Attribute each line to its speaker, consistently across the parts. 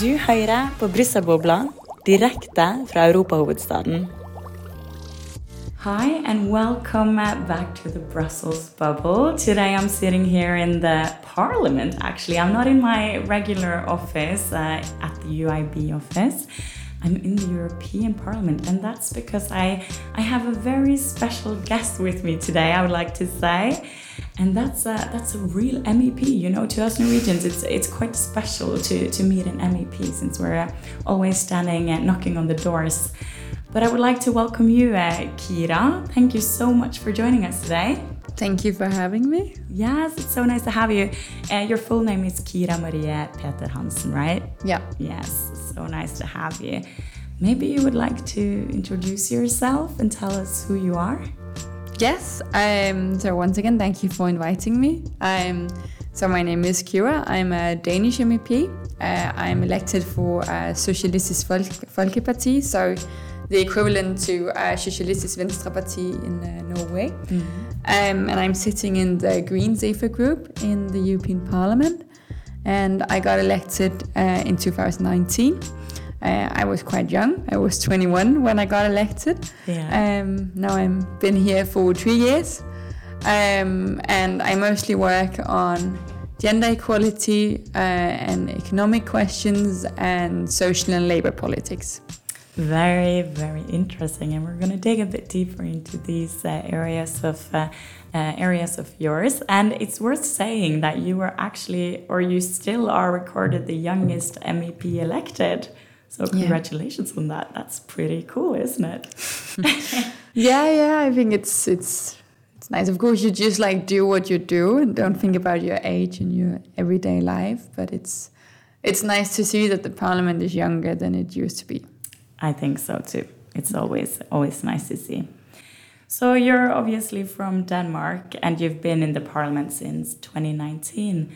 Speaker 1: Du hører på direkte fra Europahovedstaden. Hi, and welcome back to the Brussels bubble. Today I'm sitting here in the parliament, actually. I'm not in my regular office uh, at the UIB office. I'm in the European Parliament, and that's because I, I have a very special guest with me today, I would like to say. And that's a, that's a real MEP. You know, to us Norwegians, it's, it's quite special to, to meet an MEP since we're uh, always standing and knocking on the doors. But I would like to welcome you, uh, Kira. Thank you so much for joining us today.
Speaker 2: Thank you for having me.
Speaker 1: Yes, it's so nice to have you. Uh, your full name is Kira Marie Peter-Hansen, right?
Speaker 2: Yeah.
Speaker 1: Yes, so nice to have you. Maybe you would like to introduce yourself and tell us who you are?
Speaker 2: Yes. Um, so once again, thank you for inviting me. Um, so my name is Kira. I'm a Danish MEP. Uh, I'm elected for uh, Socialistisk Folk- Folkeparti, so the equivalent to uh, Socialistisk Venstreparti in uh, Norway.
Speaker 1: Mm-hmm.
Speaker 2: Um, and I'm sitting in the Greens/EFA group in the European Parliament. And I got elected uh, in 2019. Uh, I was quite young. I was 21 when I got elected.
Speaker 1: Yeah.
Speaker 2: Um, now I've been here for three years. Um, and I mostly work on gender equality uh, and economic questions and social and labor politics.
Speaker 1: Very, very interesting, and we're going to dig a bit deeper into these uh, areas of uh, uh, areas of yours. And it's worth saying that you were actually, or you still are, recorded the youngest MEP elected. So congratulations on that. That's pretty cool, isn't it?
Speaker 2: Yeah, yeah, I think it's it's it's nice. Of course, you just like do what you do and don't think about your age and your everyday life. But it's it's nice to see that the parliament is younger than it used to be.
Speaker 1: I think so too. It's always always nice to see. So you're obviously from Denmark and you've been in the parliament since 2019.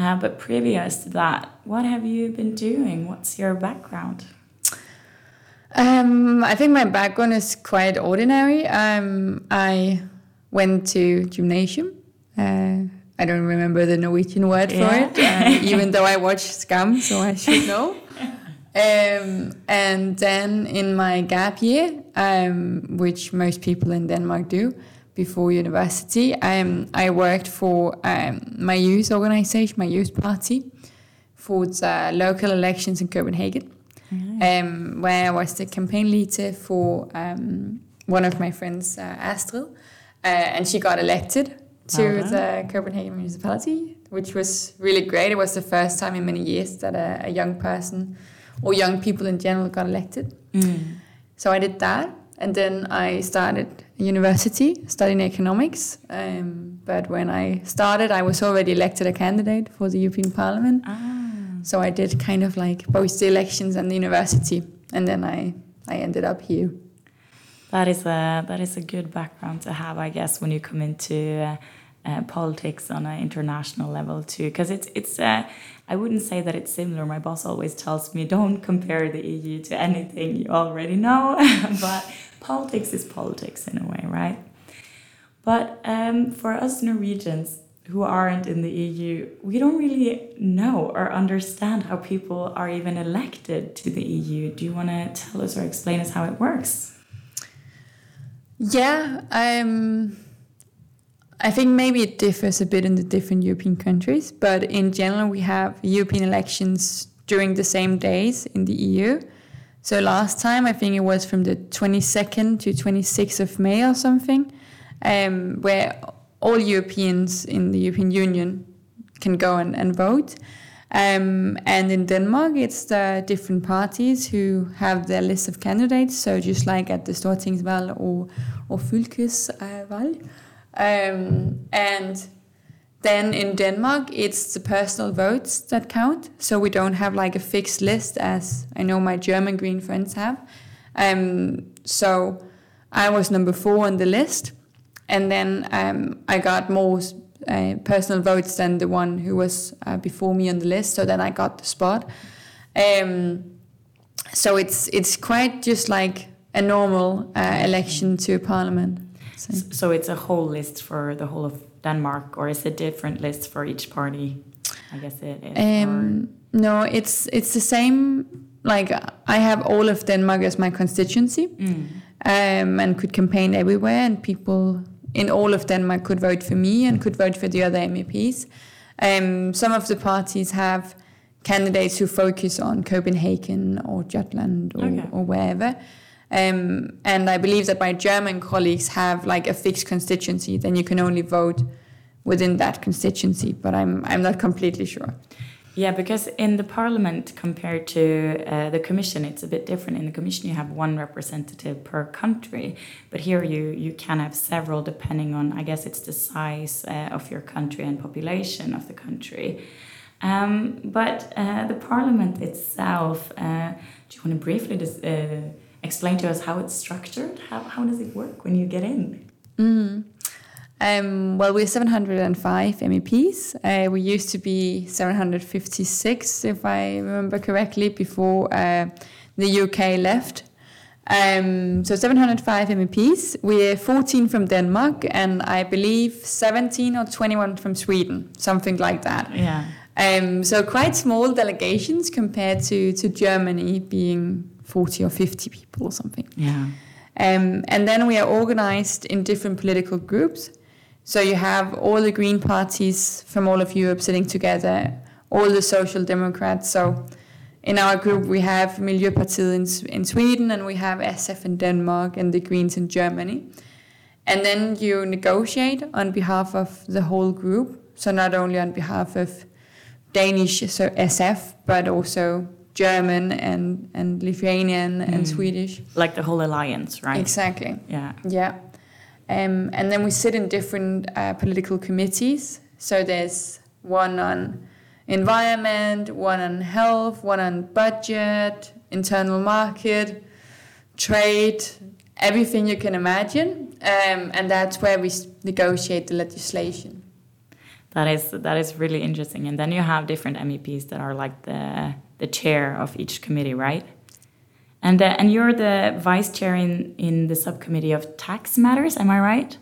Speaker 1: Uh, but previous to that, what have you been doing? What's your background?
Speaker 2: Um, I think my background is quite ordinary. Um, I went to gymnasium. Uh, I don't remember the Norwegian word for it, uh, even though I watch Skam, so I should know. Um, and then in my gap year, um, which most people in Denmark do before university, um, I worked for um, my youth organization, my youth party, for the local elections in Copenhagen, um, where I was the campaign leader for um, one of my friends, uh, Astrid, uh, and she got elected to
Speaker 1: done.
Speaker 2: the Copenhagen municipality, which was really great. It was the first time in many years that a, a young person or young people in general got elected. So I did that, and then I started university studying economics. Um, but when I started, I was already elected a candidate for the European Parliament.
Speaker 1: Ah,
Speaker 2: So I did kind of like both the elections and the university, and then I I ended up here.
Speaker 1: that is a that is a good background to have, I guess, when you come into uh, uh, politics on an international level too. Because it's it's uh, I wouldn't say that it's similar. My boss always tells me don't compare the EU to anything you already know, but politics is politics in a way, right? But um, for us Norwegians who aren't in the EU, we don't really know or understand how people are even elected to the EU. Do you want to tell us or explain us how it works?
Speaker 2: Yeah, um, I think maybe it differs a bit in the different European countries, but in general, we have European elections during the same days in the EU. So last time, I think it was from the 22nd to 26th of May or something, um, where all Europeans in the European Union can go and, and vote. Um, and in Denmark, it's the different parties who have their list of candidates. So just like at the Stortingsvalg or, or. Um, and then in Denmark, it's the personal votes that count. So we don't have like a fixed list as I know my German Green friends have. Um, so I was number four on the list. And then um, I got more uh, personal votes than the one who was uh, before me on the list. So then I got the spot. Um, so it's it's quite just like a normal uh, election to parliament. So.
Speaker 1: So it's a whole list for the whole of Denmark, or is it different lists for each party? I guess it is.
Speaker 2: Um, no, it's it's the same. Like I have all of Denmark as my constituency,
Speaker 1: Mm.
Speaker 2: um, and could campaign everywhere, and people in all of Denmark could vote for me and could vote for the other MEPs. Um, some of the parties have candidates who focus on Copenhagen or Jutland or,
Speaker 1: Okay.
Speaker 2: or wherever. Um, and I believe that my German colleagues have like a fixed constituency, then you can only vote within that constituency. But I'm I'm not completely sure.
Speaker 1: Yeah, because in the parliament compared to uh, the commission, it's a bit different. In the commission, you have one representative per country, but here you you can have several depending on, I guess, it's the size uh, of your country and population of the country. Um, but uh, the parliament itself, uh, do you want to briefly just, uh, explain to us how it's structured? How, how does it work when you get in?
Speaker 2: Mm. Um, well, we're 705 MEPs. Uh, we used to be 756, if I remember correctly, before uh, the UK left. Um, so 705 MEPs. We're 14 from Denmark, and I believe 17 or 21 from Sweden, something like that.
Speaker 1: Yeah.
Speaker 2: Um, so quite small delegations compared to, to Germany being 40 or 50 people or something.
Speaker 1: Yeah.
Speaker 2: Um, and then we are organized in different political groups. So you have all the green parties from all of Europe sitting together, all the social democrats. So in our group, we have Miljöpartiet in, in Sweden, and we have SF in Denmark, and the Greens in Germany. And then you negotiate on behalf of the whole group. So not only on behalf of Danish, so SF, but also German and, and Lithuanian and
Speaker 1: Mm.
Speaker 2: Swedish.
Speaker 1: Like the whole alliance, right?
Speaker 2: Exactly.
Speaker 1: Yeah.
Speaker 2: Yeah. Um, and then we sit in different uh, political committees. So there's one on environment, one on health, one on budget, internal market, trade, everything you can imagine. Um, and that's where we negotiate the legislation.
Speaker 1: That is that is really interesting. And then you have different MEPs that are like the the chair of each committee, right? And uh, and you're the vice chair in in the subcommittee of tax matters. Am I right?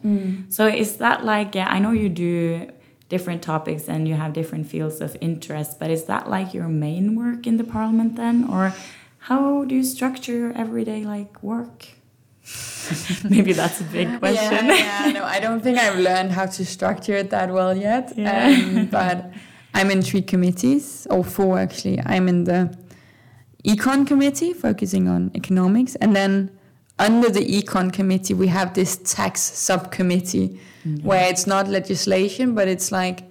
Speaker 1: So is that like yeah, I know you do different topics and you have different fields of interest, but is that like your main work in the parliament then, or how do you structure your everyday like work? Maybe that's a big question.
Speaker 2: Yeah, yeah, no, I don't think I've learned how to structure it that well yet.
Speaker 1: Yeah.
Speaker 2: Um, but I'm in three committees, or four actually. I'm in the econ committee, focusing on economics, and then under the econ committee, we have this tax subcommittee, where it's not legislation, but it's like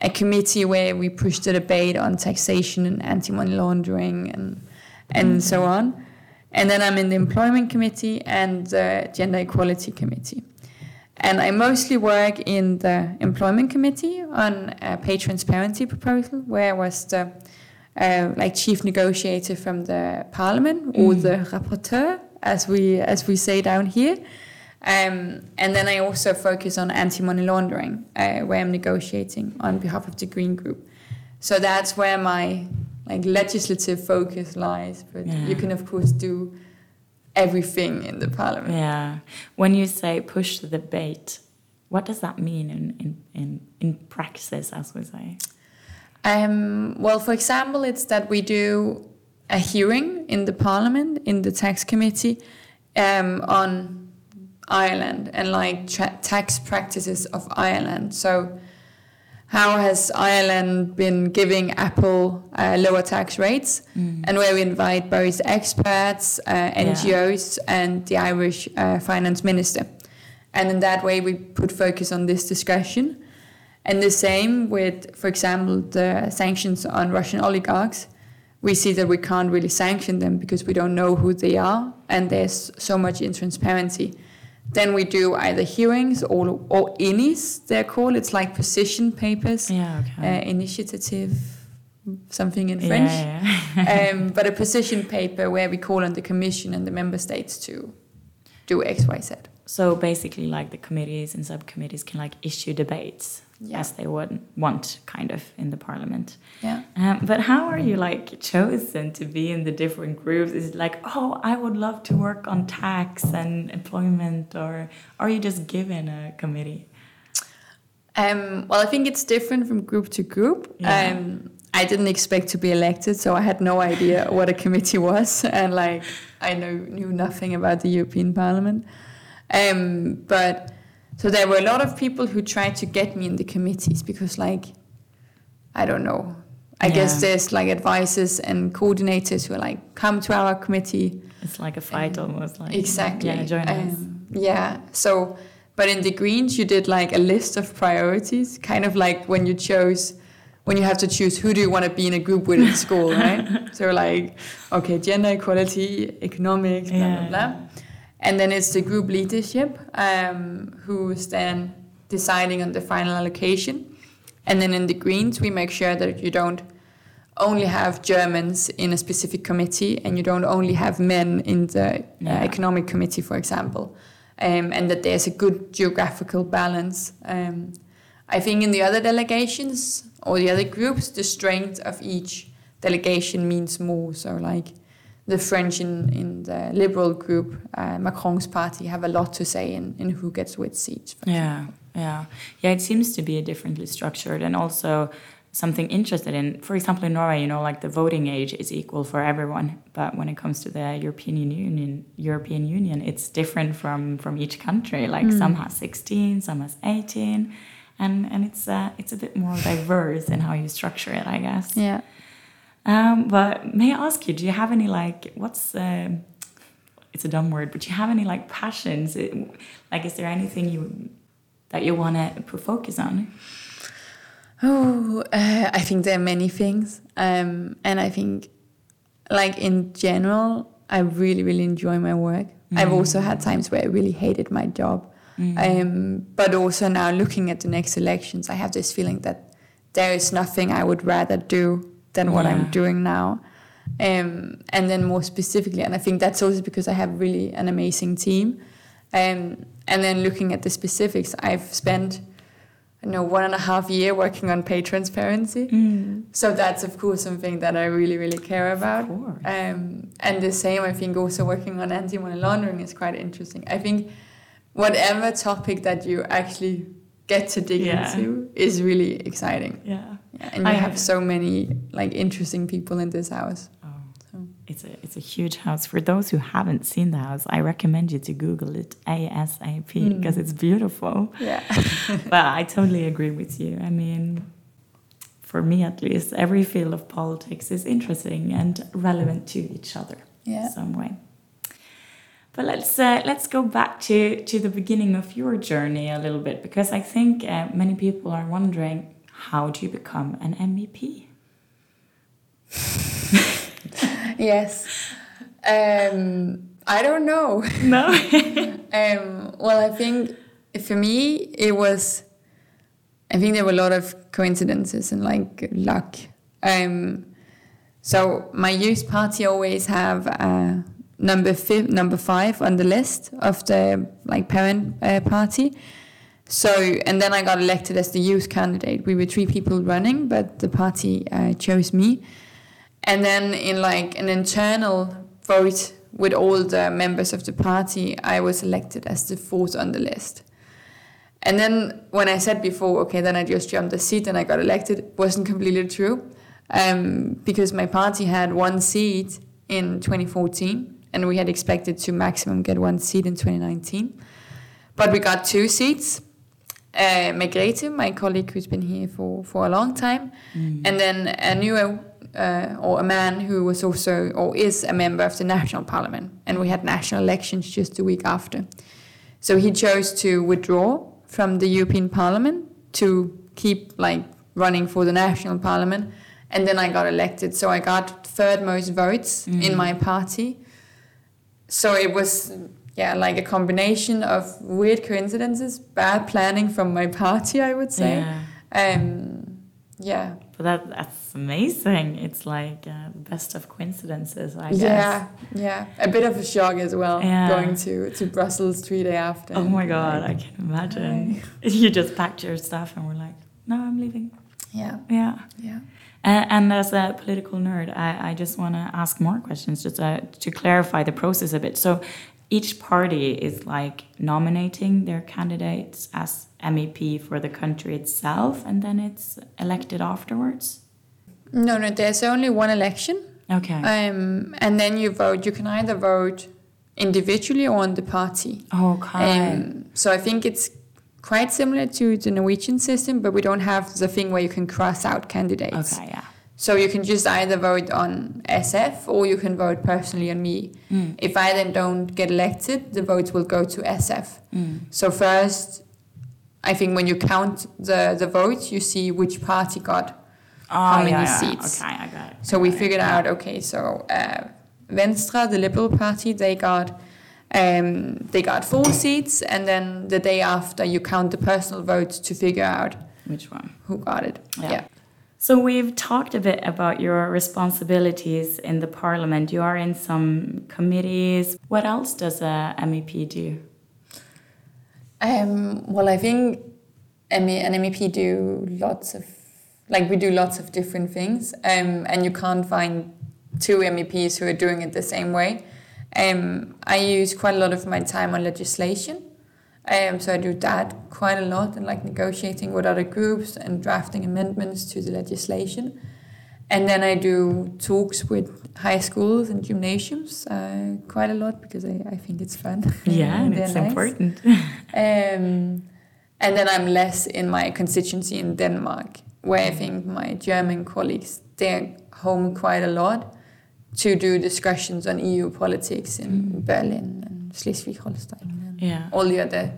Speaker 2: a committee where we push the debate on taxation and anti-money laundering and and so on. And then I'm in the employment committee and the gender equality committee. And I mostly work in the employment committee on a pay transparency proposal, where I was the uh, like chief negotiator from the parliament or
Speaker 1: Mm.
Speaker 2: the rapporteur, as we as we say down here. Um, and then I also focus on anti-money laundering, uh, where I'm negotiating on behalf of the Green Group. So that's where my like legislative focus lies. But
Speaker 1: Yeah.
Speaker 2: you can of course do everything in the parliament.
Speaker 1: Yeah. When you say push the debate, what does that mean in, in, in, in praxis, as we say?
Speaker 2: Um, well, for example, it's that we do a hearing in the parliament, in the tax committee, um, on Ireland and like tax practices of Ireland. So, how has Ireland been giving Apple uh, lower tax rates? And where we invite both experts, uh, NGOs, and the Irish uh, finance minister. And in that way, we put focus on this discussion. And the same with, for example, the sanctions on Russian oligarchs. We see that we can't really sanction them because we don't know who they are, and there's so much intransparency. Then we do either hearings or, or INIs, they're called. It's like position papers,
Speaker 1: Yeah,
Speaker 2: uh, initiative, something in French.
Speaker 1: Yeah, yeah.
Speaker 2: um, but a position paper where we call on the Commission and the member states to do X, Y, Z.
Speaker 1: so basically, like the committees and subcommittees can like issue debates
Speaker 2: Yeah.
Speaker 1: as they would want, kind of, in the parliament.
Speaker 2: Yeah.
Speaker 1: Um, but how are you like chosen to be in the different groups? Is it like, oh, I would love to work on tax and employment, or are you just given a committee?
Speaker 2: Um, well, I think it's different from group to group.
Speaker 1: Yeah.
Speaker 2: Um, I didn't expect to be elected, so I had no idea what a committee was, and like I knew knew nothing about the European Parliament. Um, but so there were a lot of people who tried to get me in the committees because, like, I don't know. I guess there's like advisors and coordinators who are like, come to our committee,
Speaker 1: It's like a fight
Speaker 2: Um,
Speaker 1: almost. Like
Speaker 2: Exactly.
Speaker 1: Yeah, join us.
Speaker 2: Um, yeah. So, but in the Greens, you did like a list of priorities, kind of like when you chose, when you have to choose who do you want to be in a group with in school, right? So, like, okay, gender equality, economics, blah,
Speaker 1: Yeah.
Speaker 2: blah, blah. And then it's the group leadership um, who's then deciding on the final allocation. And then in the Greens, we make sure that you don't only have Germans in a specific committee and you don't only have men in the uh, economic committee, for example, um, and that there's a good geographical balance. Um, I think in the other delegations or the other groups, the strength of each delegation means more. So, like the French in, in the liberal group, uh, Macron's party, have a lot to say in, in who gets which seats.
Speaker 1: Yeah, yeah, yeah. It seems to be a differently structured, and also something interested in. For example, in Norway, you know, like the voting age is equal for everyone, but when it comes to the European Union, European Union, it's different from from each country. Like some has sixteen, some has eighteen, and and it's uh, it's a bit more diverse in how you structure it, I guess.
Speaker 2: Yeah.
Speaker 1: Um, but may I ask you, do you have any like what's um it's a dumb word, but do you have any like passions? It, like, is there anything you that you want to put focus on?
Speaker 2: Oh, uh, I think there are many things. Um, and I think, like, in general, I really, really enjoy my work. I've also had times where I really hated my job. Um, but also now looking at the next elections, I have this feeling that there is nothing I would rather do than what
Speaker 1: Yeah.
Speaker 2: I'm doing now. Um, and then more specifically, and I think that's also because I have really an amazing team. Um, and then looking at the specifics, I've spent, I know, one and a half year working on pay transparency. So that's of course something that I really, really care about. Um, and the same, I think, also working on anti-money laundering is quite interesting. I think whatever topic that you actually get to dig
Speaker 1: Yeah.
Speaker 2: into is really exciting.
Speaker 1: Yeah.
Speaker 2: Yeah, and you
Speaker 1: I-
Speaker 2: have so many like interesting people in this house.
Speaker 1: Oh,
Speaker 2: So.
Speaker 1: it's a it's a huge house. For those who haven't seen the house, I recommend you to Google it ASAP mm. because it's beautiful.
Speaker 2: Yeah.
Speaker 1: but I totally agree with you. I mean, for me at least, every field of politics is interesting and relevant to each other
Speaker 2: Yeah.
Speaker 1: some way. But let's uh, let's go back to to the beginning of your journey a little bit because I think uh, many people are wondering how do you become an MEP?
Speaker 2: yes. Um, I don't know.
Speaker 1: No.
Speaker 2: Um, well, I think for me, it was, I think there were a lot of coincidences and like luck. Um, so my youth party always have uh, number fi- number five on the list of the like parent uh, party. So and then I got elected as the youth candidate. We were three people running, but the party uh, chose me. And then in like an internal vote with all the members of the party, I was elected as the fourth on the list. And then when I said before, okay, then I just jumped the seat and I got elected, wasn't completely true. Um, because my party had one seat in 2014 and we had expected to maximum get one seat in 2019. But we got two seats. Uh, Margrete, my colleague who's been here for, for a long time, and then a new uh, or a man who was also or is a member of the national parliament, and we had national elections just a week after. So he chose to withdraw from the European Parliament to keep like running for the national parliament, and then I got elected. So I got third most votes in my party. So it was yeah like a combination of weird coincidences, bad planning from my party, I would say.
Speaker 1: Yeah.
Speaker 2: Um, yeah.
Speaker 1: But that that's amazing. It's like uh, best of coincidences, I guess.
Speaker 2: Yeah, yeah. A bit of a shock as well
Speaker 1: Yeah.
Speaker 2: going to, to Brussels three day after.
Speaker 1: Oh my god, I can imagine. You just packed your stuff and were like, "No, I'm leaving."
Speaker 2: Yeah,
Speaker 1: Yeah.
Speaker 2: yeah.
Speaker 1: And, and as a political nerd, I, I just want to ask more questions, just uh, to clarify the process a bit. So, each party is like nominating their candidates as MEP for the country itself, and then it's elected afterwards.
Speaker 2: No, no, there's only one election.
Speaker 1: Okay.
Speaker 2: Um, and then you vote. You can either vote individually or on the party.
Speaker 1: okay.
Speaker 2: Um, so I think it's quite similar to the Norwegian system, but we don't have the thing where you can cross out candidates.
Speaker 1: okay. Yeah.
Speaker 2: So you can just either vote on SF or you can vote personally on me.
Speaker 1: Mm.
Speaker 2: If I then don't get elected, the votes will go to SF.
Speaker 1: Mm.
Speaker 2: So first, I think when you count the, the votes, you see which party got.
Speaker 1: Oh,
Speaker 2: many
Speaker 1: yeah, yeah.
Speaker 2: seats?
Speaker 1: Okay, I got it.
Speaker 2: So we
Speaker 1: Got it.
Speaker 2: figured
Speaker 1: Yeah.
Speaker 2: out, okay, so uh, Venstre, the Liberal Party, they got um, they got four seats, and then the day after, you count the personal votes to figure out
Speaker 1: Which one?
Speaker 2: who got it.
Speaker 1: Yeah.
Speaker 2: yeah.
Speaker 1: So we've talked a bit about your responsibilities in the parliament. You are in some committees. What else does a MEP do?
Speaker 2: Um, well, I think an MEP do lots of, like we do lots of different things, um, and you can't find two MEPs who are doing it the same way. Um, I use quite a lot of my time on legislation, um, so I do that quite a lot and like negotiating with other groups and drafting amendments to the legislation. And then I do talks with high schools and gymnasiums uh, quite a lot because I, I think it's fun.
Speaker 1: Yeah, and it's
Speaker 2: nice.
Speaker 1: important.
Speaker 2: Um, and then I'm less in my constituency in Denmark, where I think my German colleagues they're home quite a lot to do discussions on EU politics in Berlin and Schleswig-Holstein and
Speaker 1: yeah.
Speaker 2: all the other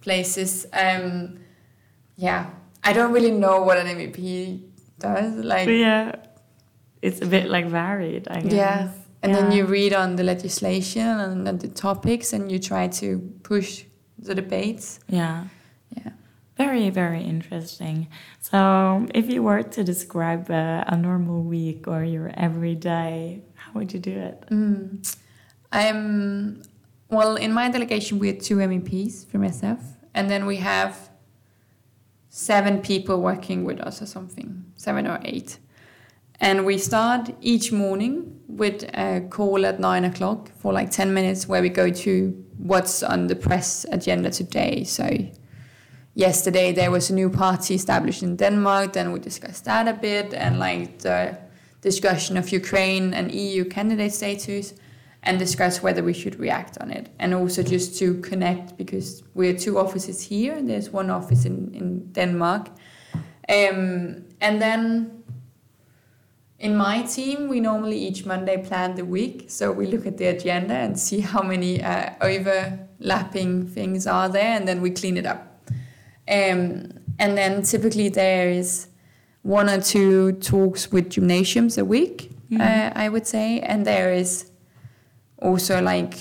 Speaker 2: places. Um, yeah, I don't really know what an MEP does. Like,
Speaker 1: yeah. It's a bit like varied, I guess.
Speaker 2: Yeah. and then you read on the legislation and the topics, and you try to push the debates.
Speaker 1: Yeah. Very, very interesting. So, if you were to describe a, a normal week or your everyday, how would you do it?
Speaker 2: Mm. I'm well in my delegation. We had two MEPs from SF, and then we have seven people working with us or something, seven or eight. And we start each morning with a call at nine o'clock for like ten minutes, where we go to what's on the press agenda today. So yesterday there was a new party established in Denmark. Then we discussed that a bit, and like the discussion of Ukraine and EU candidate status and discuss whether we should react on it. And also just to connect because we're two offices here there's one office in, in Denmark. Um, and then in my team, we normally each Monday plan the week. So we look at the agenda and see how many uh, overlapping things are there and then we clean it up. Um, and then typically there is one or two talks with gymnasiums a week,
Speaker 1: Mhm.
Speaker 2: uh, I would say. And there is also like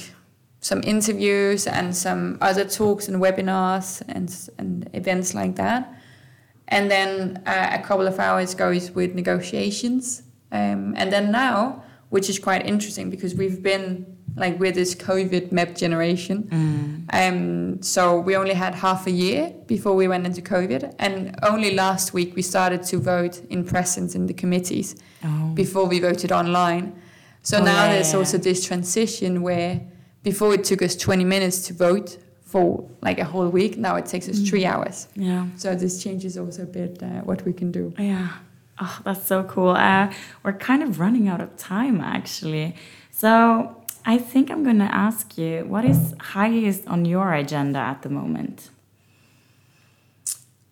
Speaker 2: some interviews and some other talks and webinars and, and events like that. And then uh, a couple of hours goes with negotiations. Um, and then now, which is quite interesting because we've been like with this COVID MEP generation.
Speaker 1: Mm.
Speaker 2: Um, so we only had half a year before we went into COVID, and only last week we started to vote in presence in the committees
Speaker 1: Oh.
Speaker 2: before we voted online. So
Speaker 1: Oh,
Speaker 2: now
Speaker 1: yeah,
Speaker 2: there's
Speaker 1: yeah,
Speaker 2: also this transition where before it took us 20 minutes to vote for like a whole week, now it takes us
Speaker 1: Mm.
Speaker 2: three hours.
Speaker 1: Yeah.
Speaker 2: So this changes also a bit uh, what we can do.
Speaker 1: Yeah. Oh, that's so cool. Uh, we're kind of running out of time, actually. So I think I'm going to ask you what is highest on your agenda at the moment?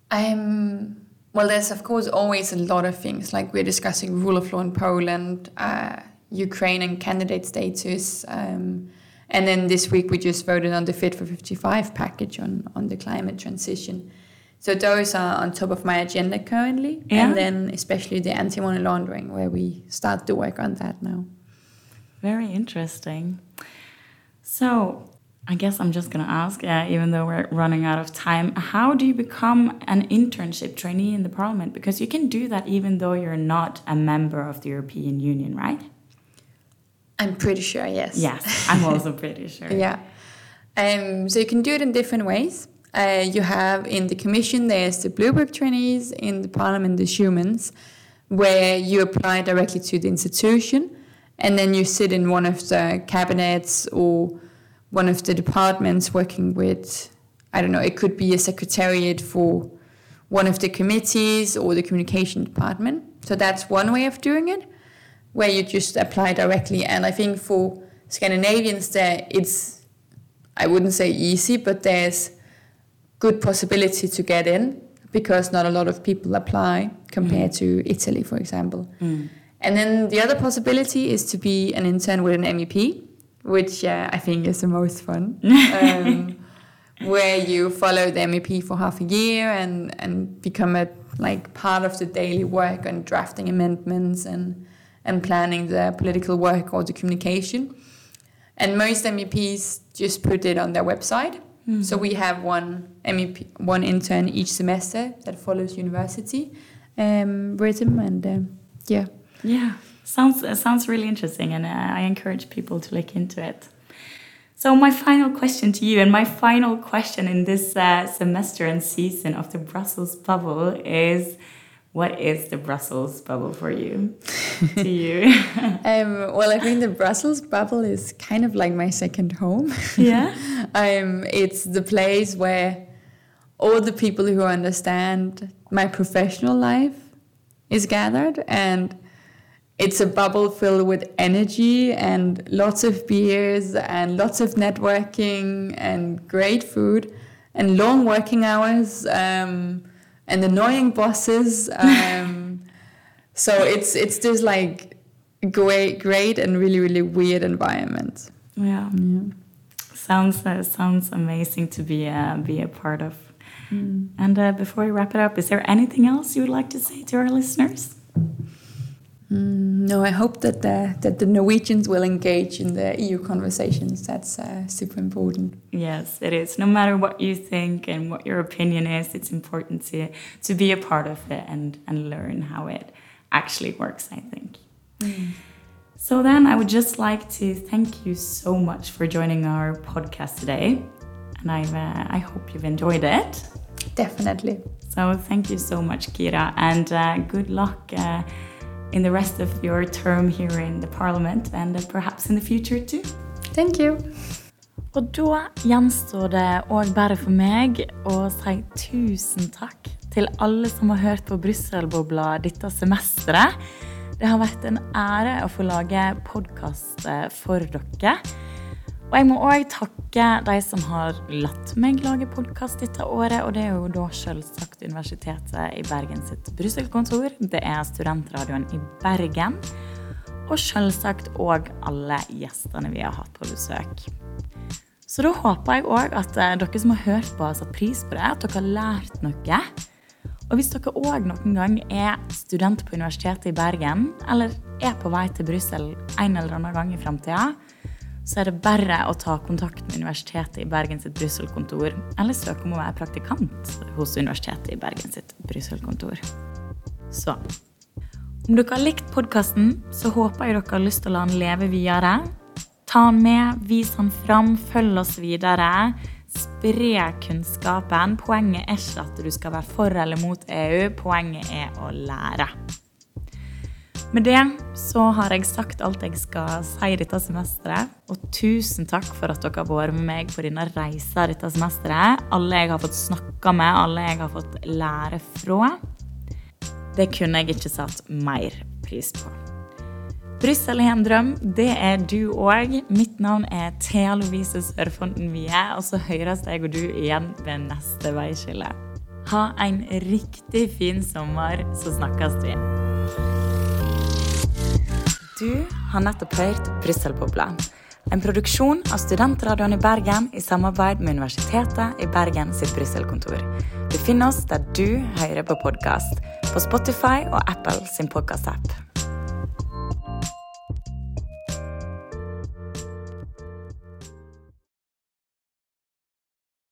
Speaker 2: Um, well, there's of course always a lot of things like we're discussing rule of law in Poland, uh, Ukraine and candidate status, um, and then this week we just voted on the Fit for 55 package on on the climate transition. So those are on top of my agenda currently,
Speaker 1: Yeah.
Speaker 2: and then especially the anti-money laundering, where we start to work on that now.
Speaker 1: Very interesting. So, I guess I'm just going to ask, uh, even though we're running out of time, how do you become an internship trainee in the parliament? Because you can do that even though you're not a member of the European Union, right?
Speaker 2: I'm pretty sure, yes.
Speaker 1: Yes, I'm also pretty sure.
Speaker 2: Yeah. Um, so you can do it in different ways. Uh, you have in the commission, there's the Bluebook trainees, in the parliament, the Schumans, where you apply directly to the institution and then you sit in one of the cabinets or one of the departments working with, I don't know, it could be a secretariat for one of the committees or the communication department. So that's one way of doing it, where you just apply directly. And I think for Scandinavians, there it's, I wouldn't say easy, but there's good possibility to get in because not a lot of people apply compared mm. to Italy, for example. Mm. And then the other possibility is to be an intern with an MEP, which uh, I think is the most fun. um, where you follow the MEP for half a year and, and become a like part of the daily work and drafting amendments and and planning the political work or the communication. And most MEPs just put it on their website. Mm-hmm. So we have one MEP, one intern each semester that follows university um, rhythm and uh, yeah.
Speaker 1: Yeah, sounds uh, sounds really interesting, and uh, I encourage people to look into it. So my final question to you, and my final question in this uh, semester and season of the Brussels bubble is, what is the Brussels bubble for you? to you?
Speaker 2: um, well, I think the Brussels bubble is kind of like my second home.
Speaker 1: Yeah.
Speaker 2: um, it's the place where all the people who understand my professional life is gathered and it's a bubble filled with energy and lots of beers and lots of networking and great food and long working hours um, and annoying bosses. Um, so it's it's this like great, great and really really weird environment.
Speaker 1: Yeah, yeah. sounds uh, sounds amazing to be uh, be a part of. Mm. And uh, before we wrap it up, is there anything else you would like to say to our listeners?
Speaker 2: Mm, no, I hope that the, that the Norwegians will engage in the EU conversations. That's uh, super important.
Speaker 1: Yes, it is. No matter what you think and what your opinion is, it's important to to be a part of it and and learn how it actually works. I think. Mm. So then, I would just like to thank you so much for joining our podcast today, and I uh, I hope you've enjoyed it.
Speaker 2: Definitely.
Speaker 1: So thank you so much, Kira, and uh, good luck uh, in the rest of your term here in the parliament and perhaps in the future too.
Speaker 2: Thank you.
Speaker 1: Og da gjenstår det òg bare for meg å si tusen takk til alle som har hørt på Brusselbobla dette semesteret. Det har vært en ære å få lage podkast for dere. Og jeg må òg takke de som har latt meg lage podkast dette året. Og det er jo da selvsagt Universitetet i Bergen sitt Brussel-kontor. Det er Studentradioen i Bergen. Og selvsagt òg alle gjestene vi har hatt på besøk. Så da håper jeg òg at eh, dere som har hørt på, har satt pris på det. At dere har lært noe. Og hvis dere òg noen gang er student på Universitetet i Bergen, eller er på vei til Brussel en eller annen gang i framtida, så er det bare å ta kontakt med Universitetet i Bergen sitt Brussel-kontor, eller søke om å være praktikant hos Universitetet i Bergen sitt Brussel-kontor. Så om dere har likt podkasten, så håper jeg dere har lyst til å la den leve videre. Ta den med, vis den fram, følg oss videre. Spre kunnskapen. Poenget er ikke at du skal være for eller mot EU, poenget er å lære. Med det så har jeg sagt alt jeg skal si dette semesteret. Og tusen takk for at dere har vært med meg på denne reisa dette semesteret. Alle jeg har fått snakka med, alle jeg har fått lære fra. Det kunne jeg ikke satt mer pris på. Brussel har en drøm. Det er du òg. Mitt navn er Thea Lovise Sørfonden Wie, og så høres jeg og du igjen ved neste veiskille. Ha en riktig fin sommer, så snakkes vi. Du har nettopp hørt Brysselbobla. En produksjon av Studentradioen i Bergen i samarbeid med Universitetet i Bergen sitt Brysselkontor. Du finner oss der du hører på podkast, på Spotify og Apple sin podkastapp.